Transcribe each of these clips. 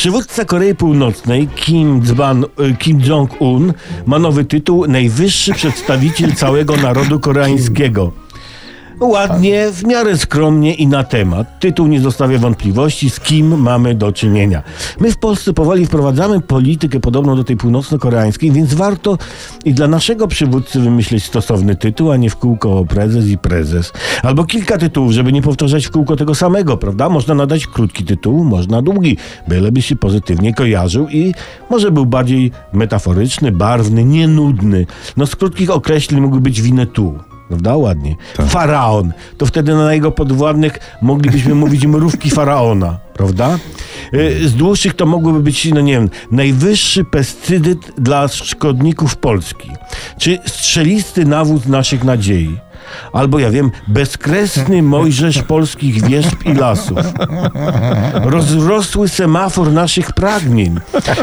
Przywódca Korei Północnej Kim, y, Kim Jong-un ma nowy tytuł Najwyższy przedstawiciel całego narodu koreańskiego. Ładnie, w miarę skromnie i na temat. Tytuł nie zostawia wątpliwości, z kim mamy do czynienia. My w Polsce powoli wprowadzamy politykę podobną do tej północno-koreańskiej, więc warto i dla naszego przywódcy wymyśleć stosowny tytuł, a nie w kółko prezes i prezes. Albo kilka tytułów, żeby nie powtarzać w kółko tego samego, prawda? Można nadać krótki tytuł, można długi, byleby się pozytywnie kojarzył i może był bardziej metaforyczny, barwny, nienudny. No z krótkich określeń mógł być winę tu. Prawda? Ładnie. Faraon. To wtedy na jego podwładnych moglibyśmy mówić mrówki faraona. Prawda? Y, Z dłuższych to mogłoby być, no nie wiem, najwyższy pestydyt dla szkodników Polski. Czy strzelisty nawóz naszych nadziei. Albo ja wiem, bezkresny Mojżesz polskich wierzb i lasów. Rozrosły semafor naszych pragnień.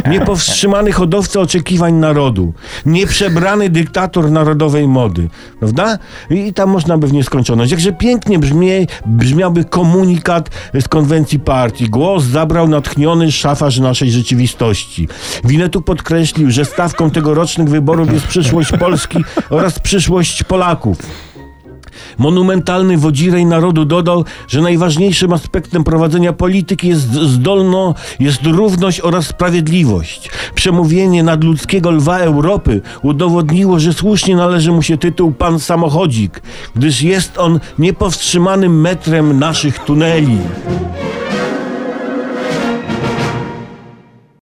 Niepowstrzymany hodowca oczekiwań narodu. Nieprzebrany dyktator narodowej mody. Prawda? I tam można by w nieskończoność. Jakże pięknie brzmi, brzmiałby komunikat z konwencji partii. Głos zabrał natchniony szafarz naszej rzeczywistości. Winetu podkreślił, że stawką tegorocznych wyborów jest przyszłość Polski oraz przyszłość Polaków. Monumentalny wodzirej narodu dodał, że najważniejszym aspektem prowadzenia polityki jest zdolno, jest równość oraz sprawiedliwość. Przemówienie nadludzkiego lwa Europy udowodniło, że słusznie należy mu się tytuł Pan Samochodzik, gdyż jest on niepowstrzymanym metrem naszych tuneli.